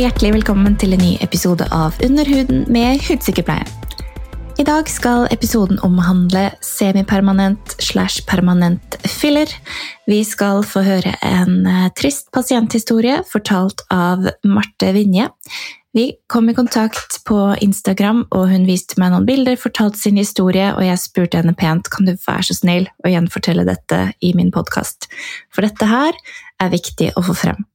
hjertelig velkommen til en ny episode av Under huden med hudsykepleie. I dag skal episoden omhandle semipermanent slash permanent filler. Vi skal få høre en eh, trist pasienthistorie fortalt av Marte Vinje. Vi kom i kontakt på Instagram, og hun viste meg noen bilder, fortalte sin historie, og jeg spurte henne pent kan du være så snill å gjenfortelle dette i min podkast. For dette her er viktig å få frem.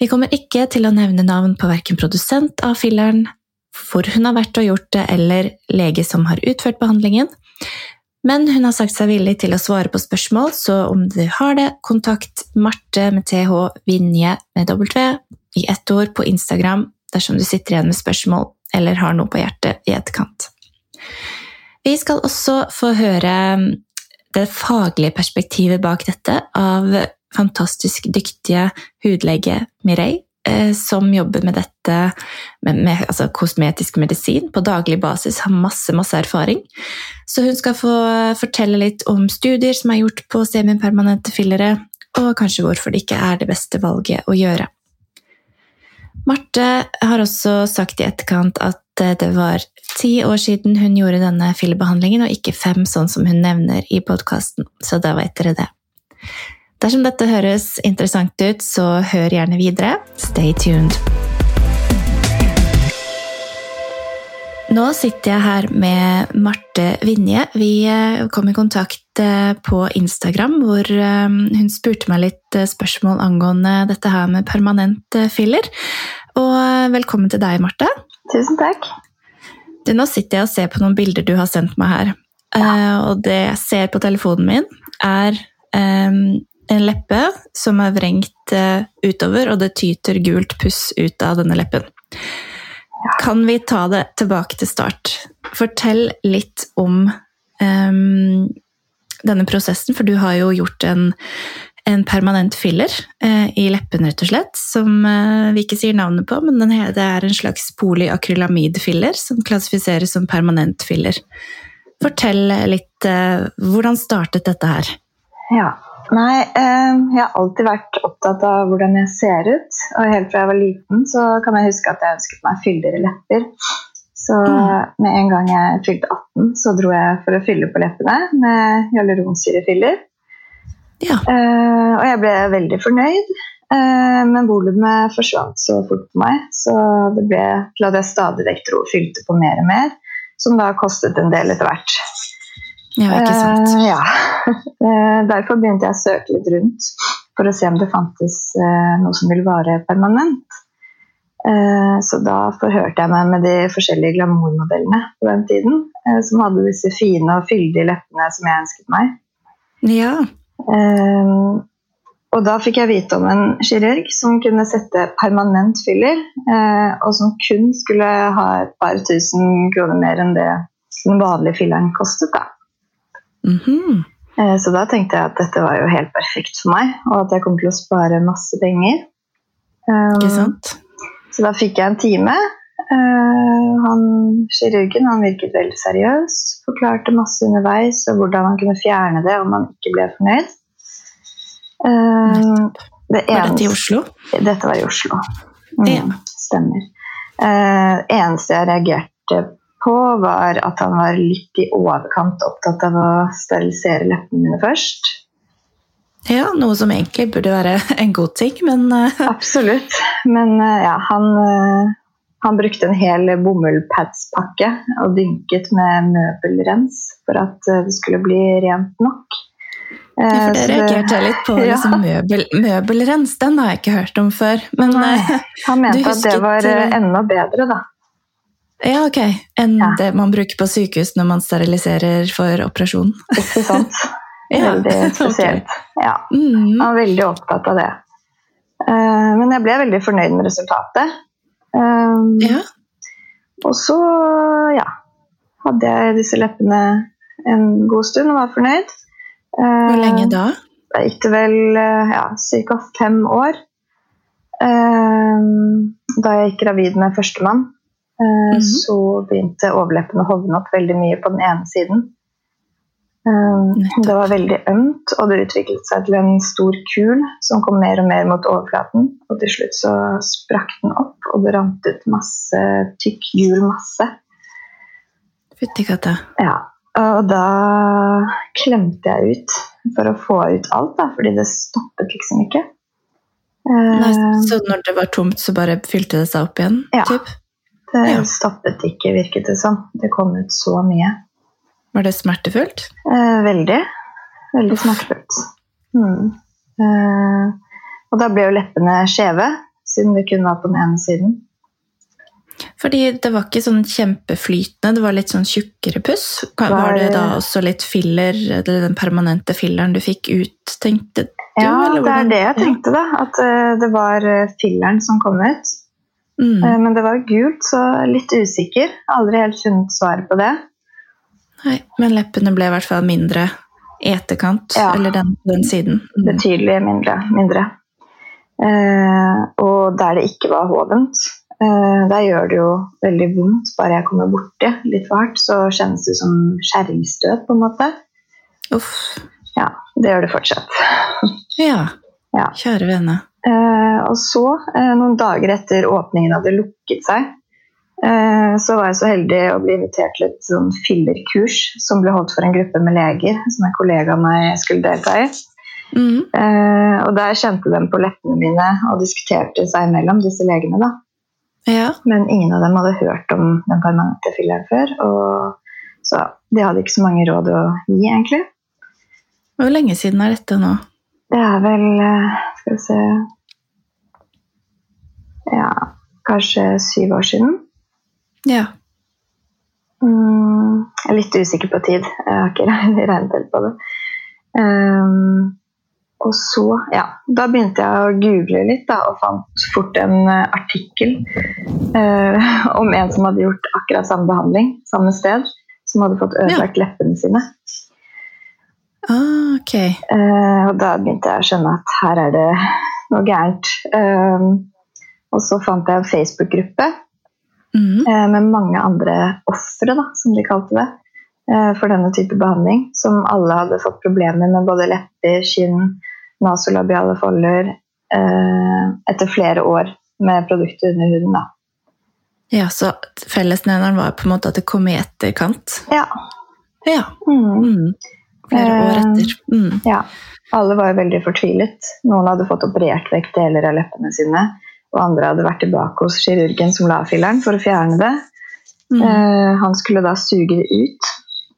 Vi kommer ikke til å nevne navn på verken produsent av filleren, hvor hun har vært og gjort det, eller lege som har utført behandlingen. Men hun har sagt seg villig til å svare på spørsmål, så om du har det, kontakt Marte med TH Vinje med W i ett ord på Instagram dersom du sitter igjen med spørsmål eller har noe på hjertet i etterkant. Vi skal også få høre det faglige perspektivet bak dette av fantastisk dyktige hudlege Mireille, Eh, som jobber med dette med, med altså kosmetisk medisin på daglig basis, har masse, masse erfaring. Så hun skal få fortelle litt om studier som er gjort på semipermanente fillere, og kanskje hvorfor det ikke er det beste valget å gjøre. Marte har også sagt i etterkant at eh, det var ti år siden hun gjorde denne fillebehandlingen, og ikke fem, sånn som hun nevner i podkasten, så da vet dere det. Dersom dette høres interessant ut, så hør gjerne videre. Stay tuned. Nå sitter jeg her med Marte Vinje. Vi eh, kom i kontakt eh, på Instagram, hvor eh, hun spurte meg litt spørsmål angående dette her med permanent filler. Og velkommen til deg, Marte. Tusen takk. Du, nå sitter jeg og ser på noen bilder du har sendt meg her. Og det jeg ser på telefonen min, er en leppe som er vrengt eh, utover, og det tyter gult puss ut av denne leppen. Kan vi ta det tilbake til start? Fortell litt om um, denne prosessen, for du har jo gjort en, en permanent filler uh, i leppen, rett og slett, som uh, vi ikke sier navnet på, men den, det er en slags polyakrylamidfiller som klassifiseres som permanent filler. Fortell litt uh, hvordan startet dette her? Ja, Nei, eh, jeg har alltid vært opptatt av hvordan jeg ser ut. Og helt fra jeg var liten, så kan jeg huske at jeg ønsket meg fyldigere lepper. Så mm. med en gang jeg fylte 18, så dro jeg for å fylle på leppene med hyaluronsyrefiller. Ja. Eh, og jeg ble veldig fornøyd, eh, men volumet forsvant så fort på meg. Så det ble til at jeg stadig vekk dro og fylte på mer og mer, som da kostet en del etter hvert. Ja, ikke sant. Uh, ja. Uh, derfor begynte jeg å søke litt rundt for å se om det fantes uh, noe som ville vare permanent. så da forhørte jeg meg med de forskjellige glamourmodellene på den tiden, som hadde disse fine og fyldige leppene som jeg ønsket meg. Ja. og da fikk jeg vite om en kirurg som kunne sette permanent filler, og som kun skulle ha et par tusen kroner mer enn det den vanlige filleren kostet. da. Mm -hmm. Så da tenkte jeg at dette var jo helt perfekt for meg, og at jeg kom til å spare masse penger. Um, så da fikk jeg en time. Uh, han, kirurgen han virket veldig seriøs, forklarte masse underveis og hvordan han kunne fjerne det om han ikke ble fornøyd. Det eneste, var dette i Oslo? Dette var i Oslo. Mm, ja. Stemmer. Det eneste jeg reagerte på, var at han var litt i overkant opptatt av å sterilisere leppene mine først. Ja, noe som egentlig burde være en god ting, men uh... Absolutt. Men uh, ja, han, uh, han, brukte en hel bomullpadspakke og dynket med møbelrens for at det skulle bli rent nok. Ja, for det reagerte jeg litt på. Ja. Liksom, møbel, møbelrens, den har jeg ikke hørt om før. Men, Nei, han mente at det var enda bedre, da. Ja, ok. Enn ja. det man bruker på sykehus når man steriliserer for operasjon. Ikke sant. Veldig spesielt. Okay. Ja. Jeg Han var veldig opptatt av det. Uh, men jeg ble veldig fornøyd med resultatet. Um, ja. Og så, ja Hadde jeg disse leppene en god stund og var fornøyd. Uh, Hvor lenge da? Da gikk det vel ja, ca. fem år. Da jeg gikk gravid med førstemann. Mm -hmm. Så begynte overleppene å hovne opp veldig mye på den ene siden. Um, det var veldig ømt, og det utviklet seg til en stor kul som kom mer og mer mot overflaten. Og til slutt så sprakk den opp, og det rant ut masse tykk, gul masse. Fytti katta. Ja, og da klemte jeg ut for å få ut alt, da, fordi det stoppet liksom ikke. Nei, Eh, så når det var tomt, så bare fylte det seg opp igjen? Ja. Typ? Det ja. stoppet ikke, virket det som. Det kom ut så mye. Var det smertefullt? Eh, veldig. Veldig smertefullt. Mm. Eh, og da ble jo leppene skjeve, siden det kun var på den ene siden. Fordi det var ikke sånn kjempeflytende, det var litt sånn tjukkere puss. Var det da også litt filler, eller den permanente filleren du fikk ut, tenkte du? Ja, det er det jeg tenkte, da. At eh, det var eh, filleren som kom ut. Mm. Eh, men det var gult, så litt usikker. Aldri helt funnet svaret på det. Nei, men leppene ble i hvert fall mindre i etterkant, Ja. eller den, den siden. Mm. Betydelig mindre. mindre. Eh, og der det ikke var hovent, eh, der gjør det jo veldig vondt. Bare jeg kommer borti litt for hardt, så kjennes det som skjæringsstøt, på en måte. Uff. Ja, det gjør det fortsatt. Ja. Ja. Kjære vene. Eh, og så, eh, noen dager etter åpningen hadde lukket seg, eh, så var jeg så heldig å bli invitert til et sånn fillerkurs som ble holdt for en gruppe med leger, som en kollega av meg skulle delta i. Mm. Eh, og der kjente de på leppene mine og diskuterte seg imellom, disse legene. da. Ja. Men ingen av dem hadde hørt om den permanente filleren før. Og så de hadde ikke så mange råd å gi, egentlig. Hvor lenge siden er dette nå? Det er vel eh, Skal vi se Ja, kanskje syv år siden. Ja. Mm, jeg er litt usikker på tid. Jeg har ikke regnet helt på det. Um, og så, ja, da begynte jeg å google litt da, og fant fort en eh, artikkel uh, om en som hadde gjort akkurat samme behandling samme sted, som hadde fått ødelagt leppene sine. Ah, okay. uh, og da begynte jeg å skjønne at her er det noe gærent. Uh, og så fant jeg en Facebook-gruppe Mm. uh, med mange andre ofre, som de kalte det, for denne type behandling. Som alle hadde fått problemer med både lepper, kinn, nasolabiale folder etter flere år med produkter under huden. Da. Ja, så fellesnevneren var på en måte at det kom i etterkant? Ja. Ja. Mm. Flere år Eh, etter. Mm. ja. Alle var jo veldig fortvilet. Noen hadde fått operert vekk deler av leppene sine. Og andre hadde vært tilbake hos kirurgen som la filleren for å fjerne det. Mm. Eh, han skulle da suge det ut,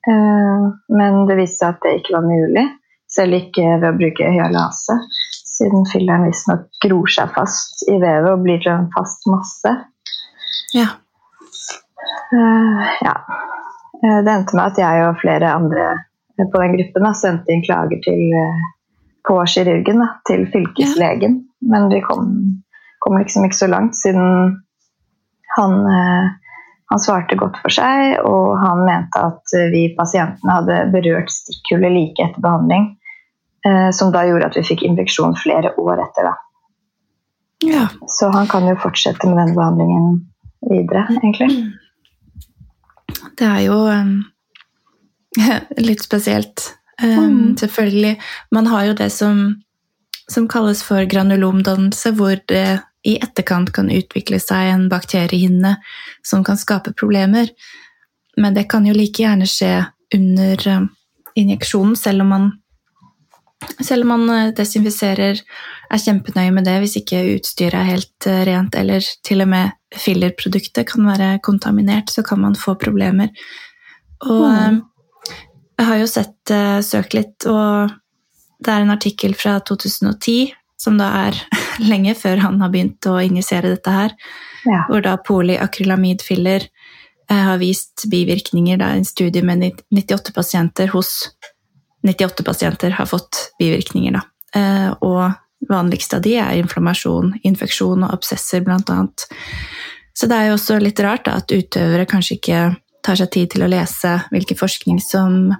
eh, men det viste seg at det ikke var mulig. Selv ikke ved å bruke hyalase, siden filleren visstnok gror seg fast i vevet og blir til en fast masse. Ja. Eh, ja. Eh, det endte med at jeg og flere andre på den gruppen da, sendte inn klager til, eh, på kirurgen, da, til fylkeslegen. Men vi kom, kom liksom ikke så langt, siden han, eh, han svarte godt for seg, og han mente at eh, vi pasientene hadde berørt stikkhullet like etter behandling, eh, som da gjorde at vi fikk infeksjon flere år etter. da. ja. Så han kan jo fortsette med den behandlingen videre, egentlig. Det er jo um, litt spesielt. Um, Mm. Selvfølgelig. Man har jo det som, som kalles for granulomdannelse, hvor det i etterkant kan utvikle seg en bakteriehinne som kan skape problemer. Men det kan jo like gjerne skje under um, injeksjonen, selv om man selv om man eh, desinfiserer, er kjempenøye med det hvis ikke utstyret er helt eh, rent, eller til og med fillerproduktet kan være kontaminert, så kan man få problemer. Og Mm. Eh, jeg har jo sett, uh, søkt litt, og det er en artikkel fra 2010, som da er lenge før han har begynt å injisere dette her, Ja. hvor da polyakrylamidfiller uh, har vist bivirkninger. Det er en studie med 98 pasienter hos 98 pasienter har fått bivirkninger. Da. Uh, og vanligste av de er inflammasjon, infeksjon og absesser blant annet. Så det er jo også litt rart da, at utøvere kanskje ikke tar seg tid til å lese hvilken forskning som,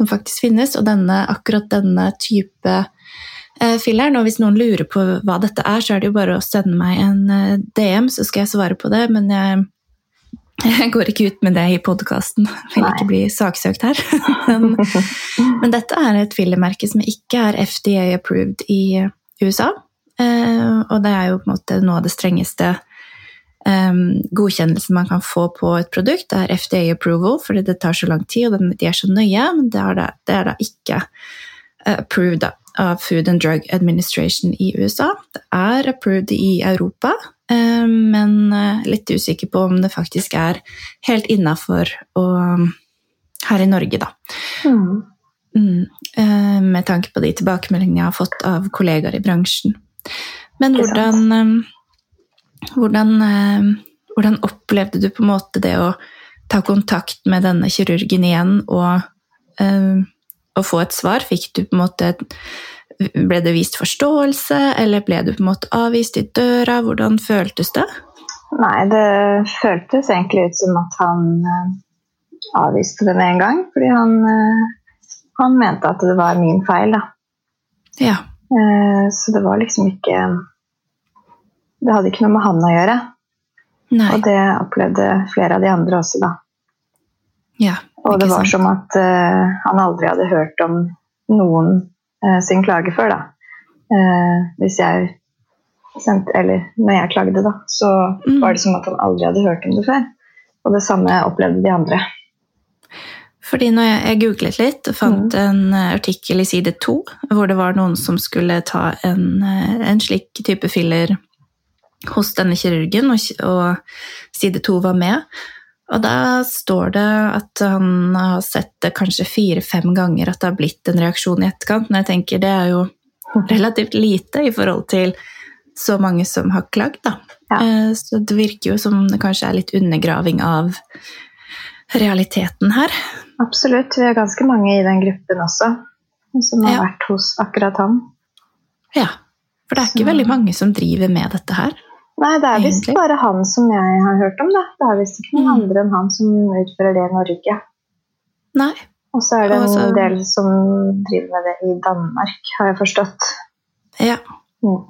som faktisk finnes, og denne, akkurat denne type eh, filleren. Og hvis noen lurer på hva dette er, så er det jo bare å sende meg en eh, DM, så skal jeg svare på det. Men jeg, Jeg går ikke ut med det i podkasten, vil Nei. ikke bli saksøkt her. men, men dette er et fillermerke som ikke er FDA approved i USA. Eh, og det er jo på en måte noe av det strengeste eh, godkjennelsen man kan få på et produkt. Er FDA approval, fordi det tar så lang tid, og de er så nøye. Men det er da, det er da ikke eh, approved av Food and Drug Administration i USA. Det er approved i Europa, um, men eh, litt usikker på om det faktisk er helt innafor her i Norge, da. Mm. Mm, eh, med tanke på de tilbakemeldingene jeg har fått av kollegaer i bransjen. Men hvordan, hvordan, eh, hvordan opplevde du på en måte det å ta kontakt med denne kirurgen igjen og, eh, og få et svar? Fikk du på en måte Ble det vist forståelse, eller ble du på en måte avvist i døra? Hvordan føltes det? Nei, det føltes egentlig ut som at han eh, avviste det med en gang. Fordi han, han mente at det var min feil, da. Ja. Så det var liksom ikke Det hadde ikke noe med han å gjøre. Nei. Og det opplevde flere av de andre også, da. Ja, Og det var sant? som at uh, han aldri hadde hørt om noen uh, sin klage før, da. Uh, hvis jeg sendte Eller når jeg klagde, da, så Mm. var det som at han aldri hadde hørt om det før. Og det samme opplevde de andre. Fordi når jeg, jeg googlet litt og fant en eh, artikkel i side to, hvor det var noen som skulle ta en, en slik type filler hos denne kirurgen, og, og side to var med. Og da står det at han har sett det kanskje fire-fem ganger at det har blitt en reaksjon i etterkant. Men jeg tenker det er jo relativt lite i forhold til så mange som har klagd, da. Ja. Eh, Så det virker jo som det kanskje er litt undergraving av realiteten her. Absolutt. Vi er ganske mange i den gruppen også som har Ja. vært hos akkurat han. Ja, for det er ikke Så- veldig mange som driver med dette her. Nei, det er visst bare han som jeg har hørt om, da. Det er visst ikke noen Mm. andre enn han som utfører det i Norge. Nei. Og så er det en del som driver med det i Danmark, har jeg forstått. Ja. Mm.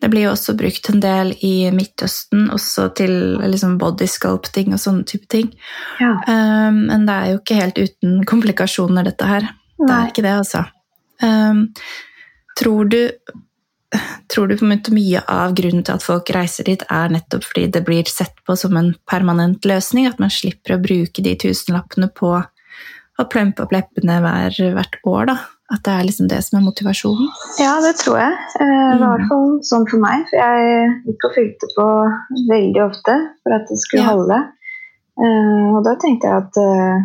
Det blir jo også brukt en del i Midtøsten, også til liksom bodysculpting og sånne type ting. Ja. Um, men det er jo ikke helt uten komplikasjoner, dette her. Nei. Det er ikke det, altså. Um, tror du Tror du på mye av grunnen til at folk reiser dit, er nettopp fordi det blir sett på som en permanent løsning? At man slipper å bruke de tusenlappene på å plumpe opp leppene hver, hvert år? da? At det er liksom det som er motivasjonen? Ja, det tror jeg. Eh, Det var i Mm. hvert fall sånn for meg. For jeg gikk og fylte på veldig ofte for at det skulle Ja. holde. Eh, Og da tenkte jeg at eh,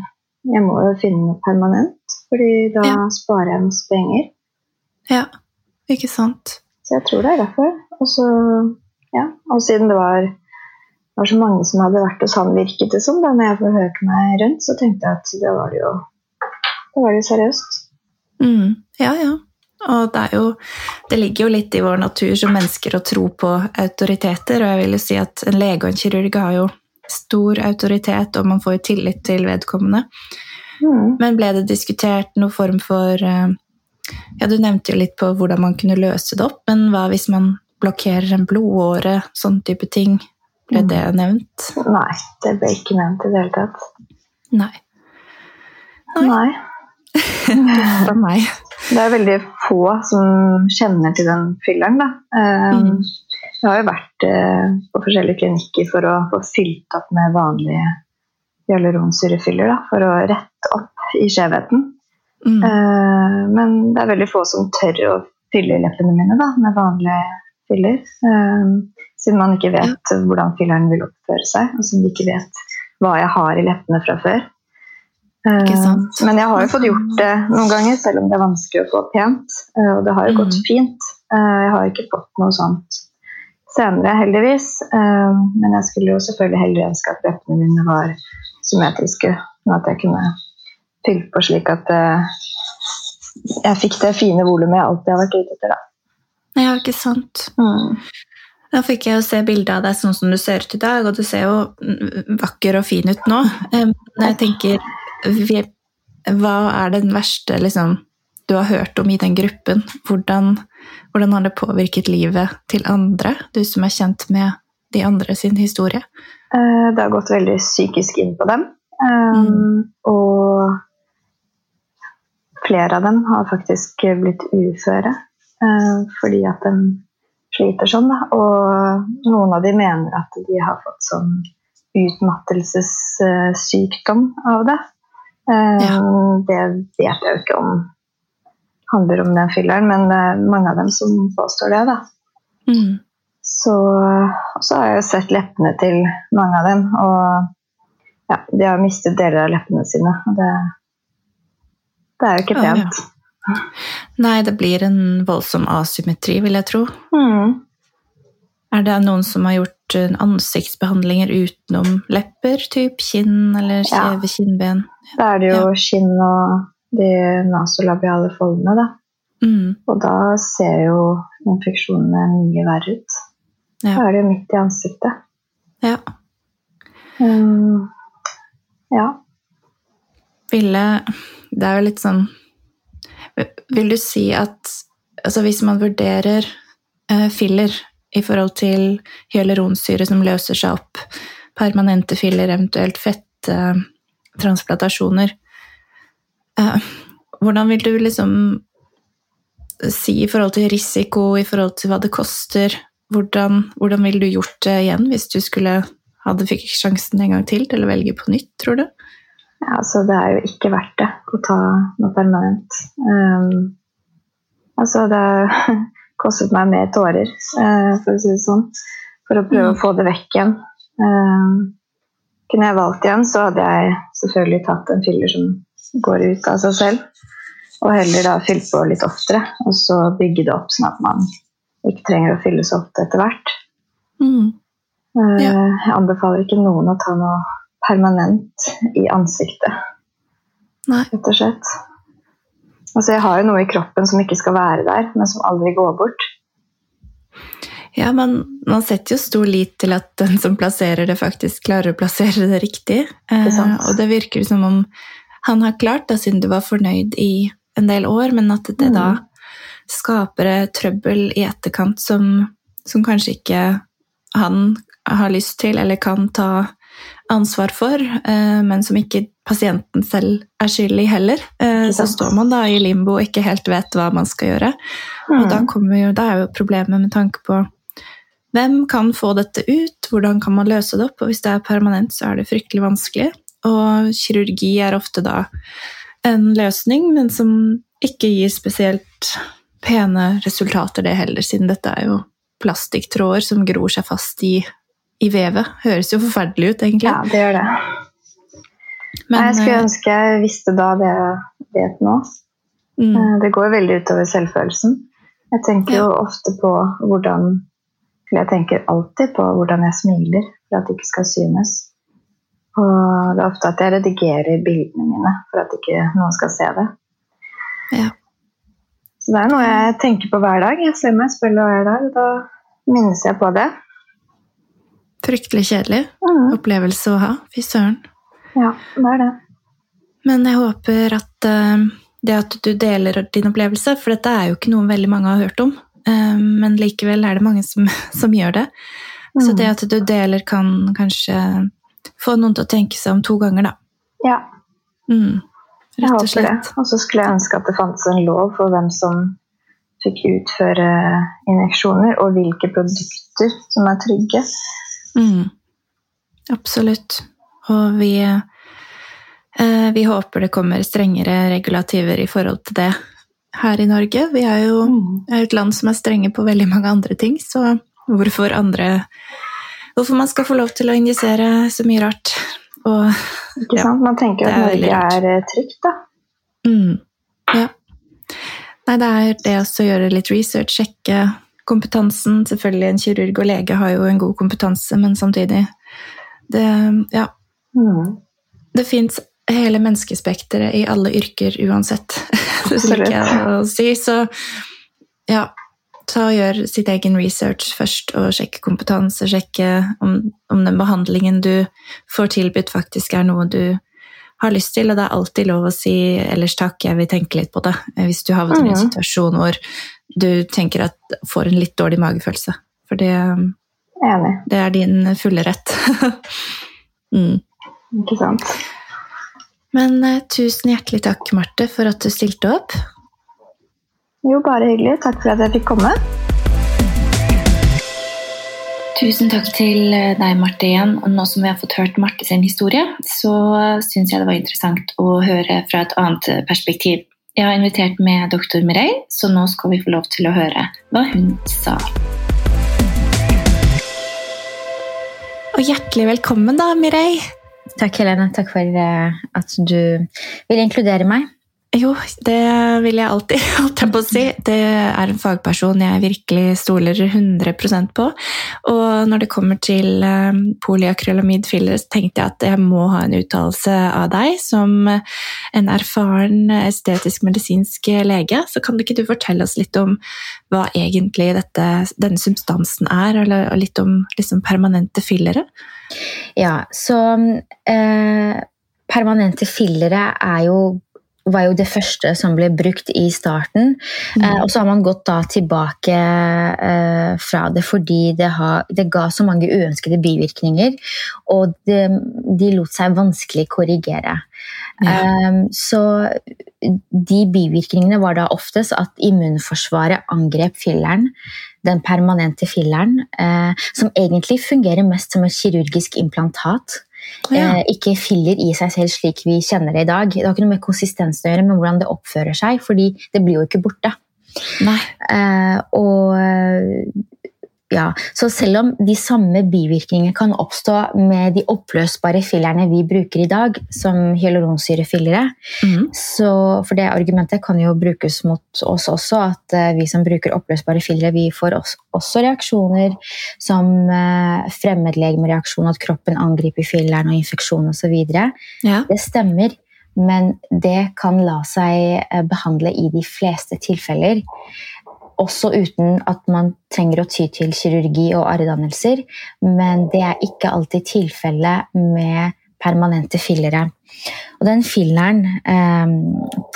jeg må jo finne noe permanent, fordi da Ja. sparer jeg masse penger. Ja, ikke sant? Så jeg tror det er derfor. Og så, ja, og siden det var, var så mange som hadde vært hos han, virket det som, da når jeg forhørte meg rundt, så tenkte jeg at det var det jo det var jo seriøst. Mm, ja, ja. Og det, jo, det ligger jo litt i vår natur som mennesker å tro på autoriteter, og jeg vil jo si at en lege og en kirurg har jo stor autoritet, og man får jo tillit til vedkommende. Mm. Men ble det diskutert noen form for eh, Ja, du nevnte jo litt på hvordan man kunne løse det opp, men hva hvis man blokkerer en blodåre, sånn type ting? Ble Mm. det nevnt? Nei, det ble ikke nevnt i det hele tatt. Nei. Nei. Nei. Fra meg. Det er veldig få som kjenner til den fylleren. Da. Um, Mm. Jeg har jo vært uh, på forskjellige klinikker for å få fylt opp med vanlige hyaluronsyrefyller da, for å rette opp i skjevheten. Mm. Eh, men det er veldig få som tør å fylle leppene mine da, med vanlige fyller. Eh, siden man ikke vet hvordan fylleren vil oppføre seg, og siden de ikke vet hva jeg har i leppene fra før. Sant. Men jeg har jo fått gjort det noen ganger, selv om det er vanskelig å få pent. og det har jo gått Mm. fint. Jeg har ikke fått noe sånt senere, heldigvis. Men jeg skulle jo selvfølgelig heller ønske at leppene mine var symmetriske, og at jeg kunne fylt på slik at eh, jeg fikk det fine volumet jeg alltid har vært ute etter. Da. Ja, ikke sant. Mm. Da fikk jeg jo se bildet av deg sånn som du ser ut i dag, og du ser jo vakker og fin ut nå. Eh, Men jeg tenker, hva er den verste liksom, du har hørt om i den gruppen? Hvordan, hvordan har det påvirket livet til andre, du som er kjent med de andre sin historie? Eh, det har gått veldig psykisk inn på dem. Mm. Og flere av dem har faktisk blitt uføre eh, fordi at de sliter sånn. Og noen av dem mener at de har fått sånn utmattelsessykdom av det. Eh, Ja. Det vet jeg jo ikke om handler om den filleren, men det er mange av dem som påstår det. da. Mm. Så, så har jeg jo sett leppene til mange av dem, og ja, de har mistet deler av leppene sine. og Det, det er jo ikke pent. ja. ja. Nei, det blir en voldsom asymmetri, vil jeg tro. Mm. Er det noen som har gjort eh, ansiktsbehandlinger utenom lepper, typ kinn eller Ja. kjeve, kinnben? Da er det jo kinn og de nasolabiale foldene, da. Mm. Og da ser jo infeksjonene mye verre ut. Ja. Da er det jo midt i ansiktet. ja. Um, Ja. Ville Det er jo litt sånn Vil du si at altså hvis man vurderer eh, filler i forhold til hyaluronsyre som løser seg opp, permanente filler, eventuelt fettransplantasjoner eh, Hvordan vil du liksom si i forhold til risiko, i forhold til hva det koster? Hvordan, hvordan ville du gjort det igjen hvis du skulle hadde fikk sjansen en gang til til å velge på nytt, tror du? Ja, altså det er jo ikke verdt det å ta noe permanent. Um, altså det kostet meg mer tårer, eh, for å si det sånn, for å prøve Mm. å få det vekk igjen. Um, kunne jeg valgt igjen, så hadde jeg selvfølgelig tatt en filler som går ut av seg selv, og heller da fylt på litt oftere, og så bygge det opp sånn at man ikke trenger å fylle så ofte etter hvert. Mm. Eh, Ja. Jeg anbefaler ikke noen å ta noe permanent i ansiktet, Nei. rett og slett. Altså, jeg har jo noe i kroppen som ikke skal være der, men som aldri går bort. Ja, man, man setter jo stor lit til at den som plasserer det, faktisk klarer å plassere det riktig. Eh, og det virker som om han har klart det, siden du var fornøyd i en del år, men at det Mm. da skaper trøbbel i etterkant som, som kanskje ikke han har lyst til eller kan ta ansvar for, eh, men som ikke pasienten selv er skyld i heller. Eh, så står man da i limbo og ikke helt vet hva man skal gjøre. Og da, Mm. jo, da er jo problemet med tanke på hvem kan få dette ut, hvordan kan man løse det opp, og hvis det er permanent, så er det fryktelig vanskelig. Og kirurgi er ofte da en løsning, men som ikke gir spesielt pene resultater det heller, siden dette er jo plastikktråder som gror seg fast i, i vevet. Høres jo forferdelig ut, egentlig. Ja, det gjør det. Men, jeg skulle eh, ønske jeg visste da det jeg vet nå. mm, Eh, Det går veldig utover selvfølelsen. Jeg tenker jo ofte på hvordan jeg tenker alltid på hvordan jeg smiler for at det ikke skal synes. Og det er ofte at jeg redigerer bildene mine for at ikke noen skal se det. Ja. Så det er noe jeg tenker på hver dag. Jeg ser meg i speilet hver dag, og da minnes jeg på det. Fryktelig kjedelig mm. opplevelse å ha. Fy søren. Ja, det er det. Men jeg håper at uh, det at du deler din opplevelse, for dette er jo ikke noe veldig mange har hørt om, uh, men likevel er det mange som, som gjør det. Så Mhm. det at du deler kan kanskje få noen til å tenke seg om to ganger, da. Ja, Mm. Rett og håper det. Og så skulle jeg ønske at det fantes en lov for hvem som fikk utføre injeksjoner, og hvilke produkter som er trygge. Mm. Absolutt. Og vi, eh, vi håper det kommer strengere regulativer i forhold til det her i Norge. Vi er jo Mm. er et land som er strenge på veldig mange andre ting, så hvorfor andre Hvorfor man skal få lov til å injisere så mye rart. Og Ikke sant? Man tenker det at Norge er eh, trygt, da. mm, ja. Nei, det er det å gjøre litt research, sjekke kompetansen. Selvfølgelig, en kirurg og lege har jo en god kompetanse, men samtidig det, Ja. Mm. Det fins hele menneskespekteret i alle yrker uansett. Det liker jeg å si. Så ja, ta og gjør sitt egen research først, og sjekke kompetanse. Sjekke om, om den behandlingen du får tilbudt, faktisk er noe du har lyst til. Og det er alltid lov å si 'ellers takk, jeg vil tenke litt på det', hvis du havner i en Mhm. situasjon hvor du tenker at får en litt dårlig magefølelse. For det Enig. Det er din fulle rett. mm. Ikke sant. Men uh, tusen hjertelig takk, Marte, for at du stilte opp. Jo, bare hyggelig. Takk for at jeg fikk komme. Tusen takk til eh, deg, Marte, igjen. Og nå som vi har fått hørt Marte sin historie, så syns jeg det var interessant å høre fra et annet perspektiv. Jeg har invitert med doktor Mireille, så nå skal vi få lov til å høre hva hun sa. Og hjertelig velkommen, da, Mireille. Takk, Helene. Takk for eh, at du vil inkludere meg. Jo, det vil jeg alltid, holdt jeg på å si. Det er en fagperson jeg virkelig stoler 100% på. Og når det kommer til eh, polyakrylamidfiller, så tenkte jeg at jeg må ha en uttalelse av deg som en erfaren estetisk-medisinsk lege. Så kan ikke du fortelle oss litt om hva egentlig dette, denne substansen er, eller litt om liksom permanente fillere? Ja, så eh, permanente fillere er jo var jo det første som ble brukt i starten. Mm. Eh, og så har man gått da tilbake eh, fra det fordi det, ha, det, ga så mange uønskede bivirkninger. Og det, de lot seg vanskelig korrigere. Ja. Eh, så de bivirkningene var da oftest at immunforsvaret angrep filleren. Den permanente filleren, eh, som egentlig fungerer mest som et kirurgisk implantat. Ja. Eh, ikke filler i seg selv slik vi kjenner det i dag. Det har ikke noe med konsistensen å gjøre, men hvordan det oppfører seg. fordi det blir jo ikke borte. Eh, og ja, så selv om de samme bivirkningene kan oppstå med de oppløsbare fillerne vi bruker i dag, som hyaluronsyrefillere mm. For det argumentet kan jo brukes mot oss også, at uh, vi som bruker oppløsbare fillere, vi får også, også reaksjoner som uh, fremmedlegemereaksjon, at kroppen angriper filleren og infeksjon osv. Ja. Det stemmer. Men det kan la seg eh, behandle i de fleste tilfeller også uten at man trenger å ty til kirurgi og arrdannelser. Men det er ikke alltid tilfellet med permanente fillere. Og den filleren, eh,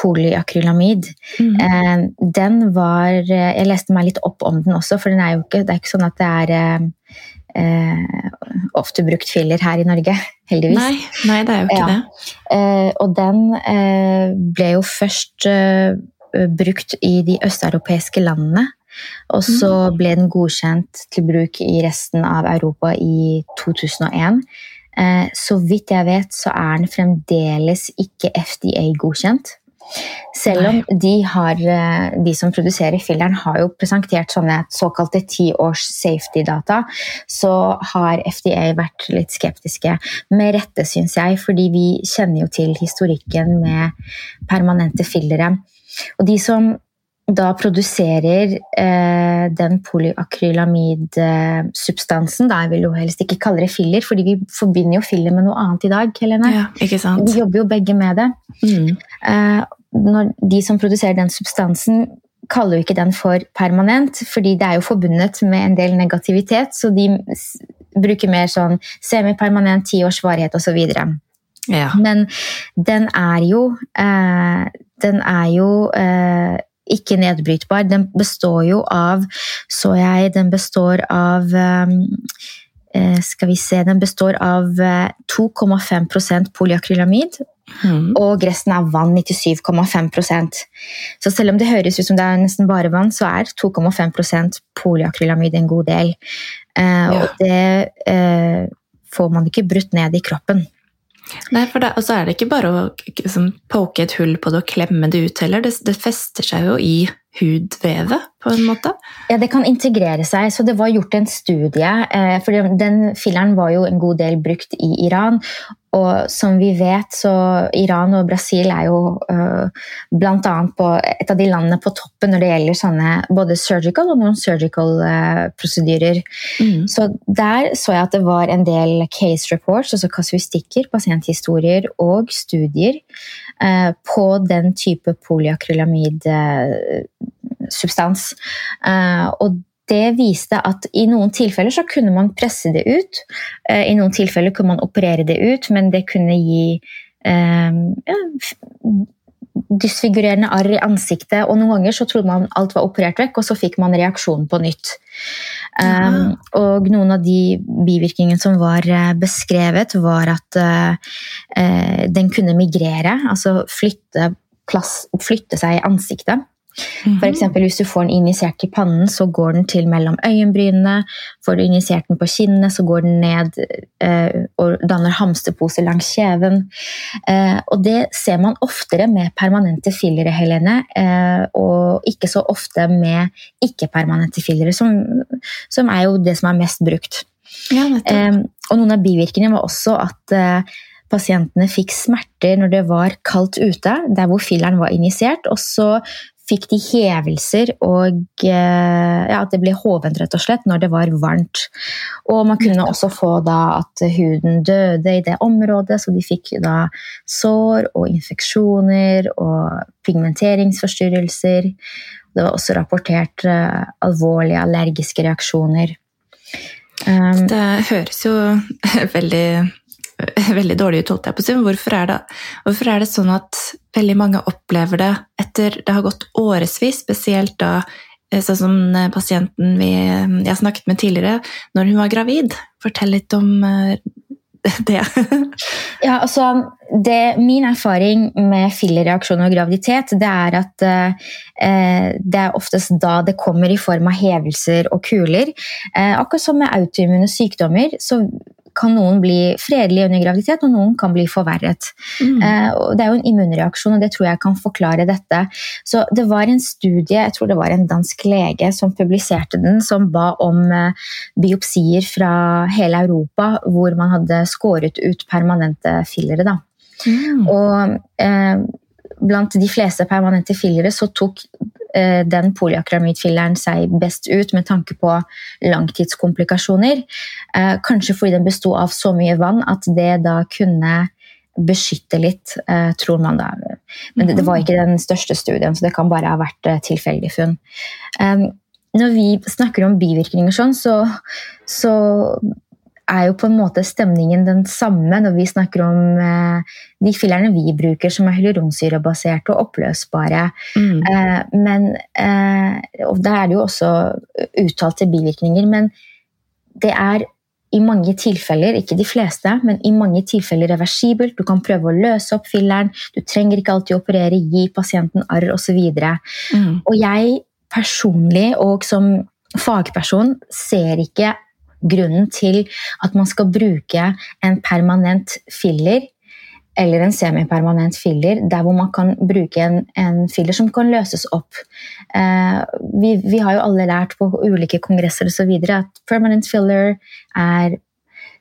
polyakrylamid, mm. eh, den var Jeg leste meg litt opp om den også, for den er jo ikke, det er ikke sånn at det er eh, ofte brukt filler her i Norge, heldigvis. Nei, nei det er jo ikke ja. det. Eh, og den eh, ble jo først eh, Eh, brukt i de østeuropeiske landene. Og så mm. ble den godkjent til bruk i resten av Europa i 2001. Eh, så vidt jeg vet, så er den fremdeles ikke FDA-godkjent. Selv om de, har, eh, de, som produserer filleren, har jo presentert sånne såkalte tiårs safety-data, så har FDA vært litt skeptiske. Med rette, syns jeg, fordi vi kjenner jo til historikken med permanente fillere. Og de som da produserer eh, den polyakrylamidsubstansen Jeg vil jo helst ikke kalle det filler, fordi vi forbinder jo filler med noe annet i dag. Helene. Ja, ikke sant? Vi jobber jo begge med det. Mm. Eh, når de som produserer den substansen, kaller jo ikke den for permanent, fordi det er jo forbundet med en del negativitet, så de bruker mer sånn semipermanent, ti års varighet osv. Ja. Men den er jo eh, Den er jo eh, ikke nedbrytbar. Den består jo av, så jeg, den består av eh, eh skal vi se, Den består av 2,5 eh, polyakrylamid. Mm. Og resten er vann, 97,5% Så selv om det høres ut som det er nesten bare vann, så er 2,5% polyakrylamid en god del. Eh, ja. Og det eh, får man ikke brutt ned i kroppen. Nei, for Og så er det ikke bare å liksom, poke et hull på det og klemme det ut heller. Det, det fester seg jo i hudvevet, på en måte? Ja, det kan integrere seg. Så det var gjort en studie. Eh, for den filleren var jo en god del brukt i Iran. Og som vi vet, så Iran og Brasil er jo uh, blant annet et av de landene på toppen når det gjelder sånne både surgical og non-surgical uh, prosedyrer. Mm. Så der så jeg at det var en del case reports, altså kasuistikker, pasienthistorier og studier uh, på den type polyakrylamid substans. og det viste at i noen tilfeller så kunne man presse det ut. Eh, I noen tilfeller kunne man operere det ut, men det kunne gi eh, ja, dysfigurerende arr i ansiktet. Og noen ganger så trodde man alt var operert vekk, og så fikk man reaksjonen på nytt. Um, og noen av de bivirkningene som var uh, beskrevet, var at uh, den kunne migrere, altså flytte, plass, flytte seg i ansiktet. Mm -hmm. For hvis du får den injisert i pannen, så går den til mellom øyenbrynene. Får du injisert den på kinnet, så går den ned eh, og danner hamsterposer langs kjeven. Eh, og det ser man oftere med permanente fillere, Helene, eh, og ikke så ofte med ikke-permanente fillere, som, som, er jo det som er mest brukt. Ja, og noen av bivirkningene var også at eh, pasientene fikk smerter når det var kaldt ute, der hvor filleren var injisert. Og så fikk de hevelser og eh, ja, at det ble hovent rett og slett når det var varmt. Og man kunne også få da at huden døde i det området, så de fikk da sår og infeksjoner og pigmenteringsforstyrrelser. Det var også rapportert uh, alvorlige allergiske reaksjoner. Um, det høres jo veldig veldig dårlig ut, holdt jeg på å si. Hvorfor er, det, hvorfor er det sånn at veldig mange opplever det etter det har gått årevis, spesielt da eh, sånn som eh, pasienten vi, jeg har snakket med tidligere, når hun var gravid? Fortell litt om eh, det. ja, altså, det, min erfaring med fillerreaksjon og graviditet, det er at eh, det er oftest da det kommer i form av hevelser og kuler. Eh, akkurat som med autoimmune sykdommer, så kan noen bli fredelige under graviditet, og noen kan bli forverret. Mm. Eh, det er jo en immunreaksjon, og det tror jeg kan forklare dette. Så det var en studie, jeg tror det var en dansk lege som publiserte den, som ba om eh, biopsier fra hele Europa hvor man hadde skåret ut permanente fillere. Da. Mm. Og eh, blant de fleste permanente fillere så tok den polyakramidfilleren seg best ut med tanke på langtidskomplikasjoner. Eh, kanskje fordi den besto av så mye vann at det da kunne beskytte litt, eh, tror man da. Men det, var ikke den største studien, så det kan bare ha vært tilfeldig funn. Når vi snakker om bivirkninger sånn, så, så er jo på en måte stemningen den samme når vi snakker om eh, de fillerne vi bruker som er hyaluronsyrebaserte og oppløsbare. Mm. Eh, men, eh, og Da er det jo også uttalte bivirkninger, men det er i mange tilfeller, ikke de fleste, men i mange tilfeller reversibelt. Du kan prøve å løse opp filleren, du trenger ikke alltid operere, gi pasienten arr osv. Mm. Og jeg personlig og som fagperson ser ikke grunnen til at man skal bruke en permanent filler eller en semipermanent filler, der hvor man kan bruke en, en filler som kan løses opp. Eh, vi, vi, har jo alle lært på ulike kongresser videre at permanent filler er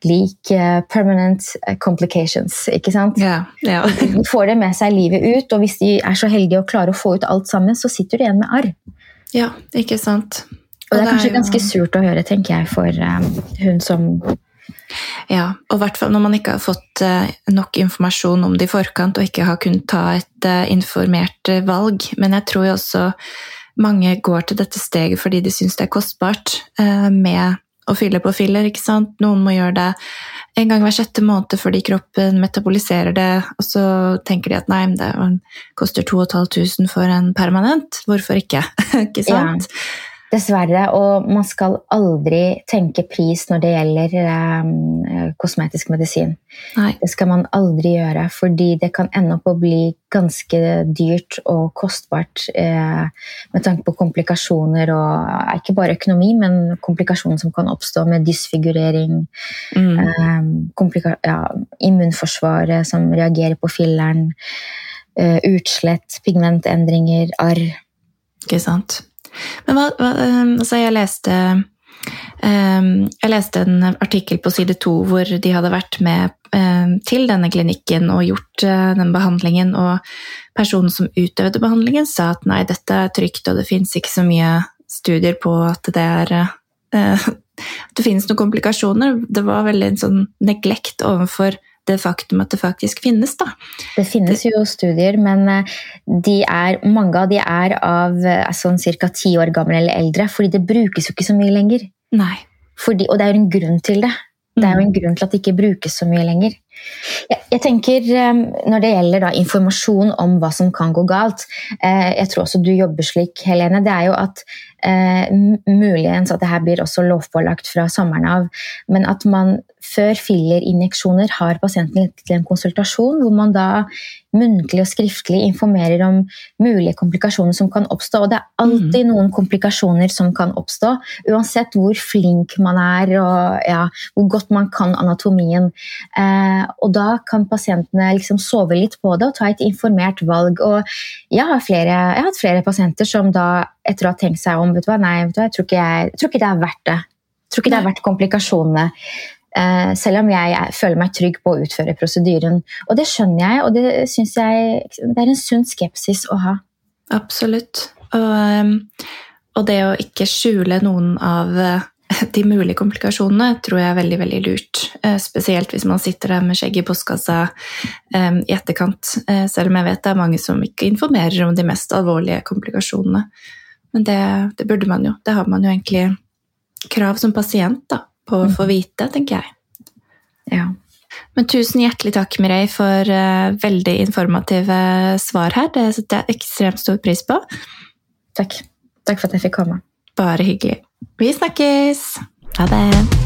lik uh, permanent eh, complications. ikke sant? Yeah, yeah. de får det med seg livet ut, og hvis de er så heldige å klare å få ut alt sammen, så sitter du igjen med arr. Ja, ikke sant. Og det er kanskje ganske surt å høre, tenker jeg, for um, hun som ja, og i hvert fall når man ikke har fått uh, nok informasjon om det i forkant og ikke har kunnet ta et uh, informert uh, valg. Men jeg tror jo også mange går til dette steget fordi de syns det er kostbart med å fylle på filler. ikke sant? Noen må gjøre det en gang hver sjette måned fordi kroppen metaboliserer det, og så tenker de at nei, det koster 2500 for en permanent. Hvorfor ikke? ikke sant? Ja. Dessverre. Og man skal aldri tenke pris når det gjelder um, kosmetisk medisin. Nei. Det skal man aldri gjøre, fordi det kan ende opp å bli ganske dyrt og kostbart eh, med tanke på komplikasjoner og ikke bare økonomi, men komplikasjoner som kan oppstå med dysfigurering, mm. eh, ja, immunforsvaret som reagerer på filleren, eh, utslett, pigmentendringer, arr. Ikke sant. Men hva, hva ehm, altså jeg leste um, Jeg leste en artikkel på side to hvor de hadde vært med um, til denne klinikken og gjort uh, den behandlingen, og personen som utøvde behandlingen, sa at nei, dette er trygt, og det fins ikke så mye studier på at det er uh, at det finnes noen komplikasjoner. Det var veldig en sånn neglekt overfor det faktum at det faktisk finnes. Da. Det finnes jo studier, men eh, de er, mange av de er av eh, sånn ca. ti år gamle eller eldre, fordi det brukes jo ikke så mye lenger. Nei. Fordi, og det er jo en grunn til det. Det er jo en mm. grunn til at det ikke brukes så mye lenger. Jeg, tenker um, Når det gjelder da, informasjon om hva som kan gå galt eh, Jeg tror også du jobber slik, Helene. Det er jo at eh, muligens at det her blir også lovpålagt fra sommeren av, men at man før fillerinjeksjoner har pasienten til en konsultasjon hvor man da muntlig og skriftlig informerer om mulige komplikasjoner som kan oppstå. Og det er alltid mm. noen komplikasjoner som kan oppstå, uansett hvor flink man er og ja, hvor godt man kan anatomien. Eh, og da kan pasientene liksom sove litt på det og ta et informert valg. Og jeg har, flere, jeg har hatt flere pasienter som da, etter å ha tenkt seg om vet du hva, Nei, vet du hva, jeg, tror ikke jeg, jeg tror ikke det er verdt det. Jeg tror ikke det er verdt komplikasjonene. Uh, selv om jeg føler meg trygg på å utføre prosedyren. Og det skjønner jeg, og det syns jeg det er en sunn skepsis å ha. Absolutt. Og, ehm, og, det å ikke skjule noen av eh, de mulige komplikasjonene tror jeg er veldig veldig lurt. Eh, spesielt hvis man sitter der med skjegg i postkassa ehm, i etterkant. Selv om jeg vet det er mange som ikke informerer om de mest alvorlige komplikasjonene. Men det, det burde man jo. Det har man jo egentlig krav som pasient da, på å få mm. vite, tenker jeg. Ja. Men tusen hjertelig takk, Mireille, for veldig informative svar her. Det setter jeg ekstremt stor pris på. Takk. Takk for at jeg fikk komme. Bare hyggelig. Vi snakkes! Ha det!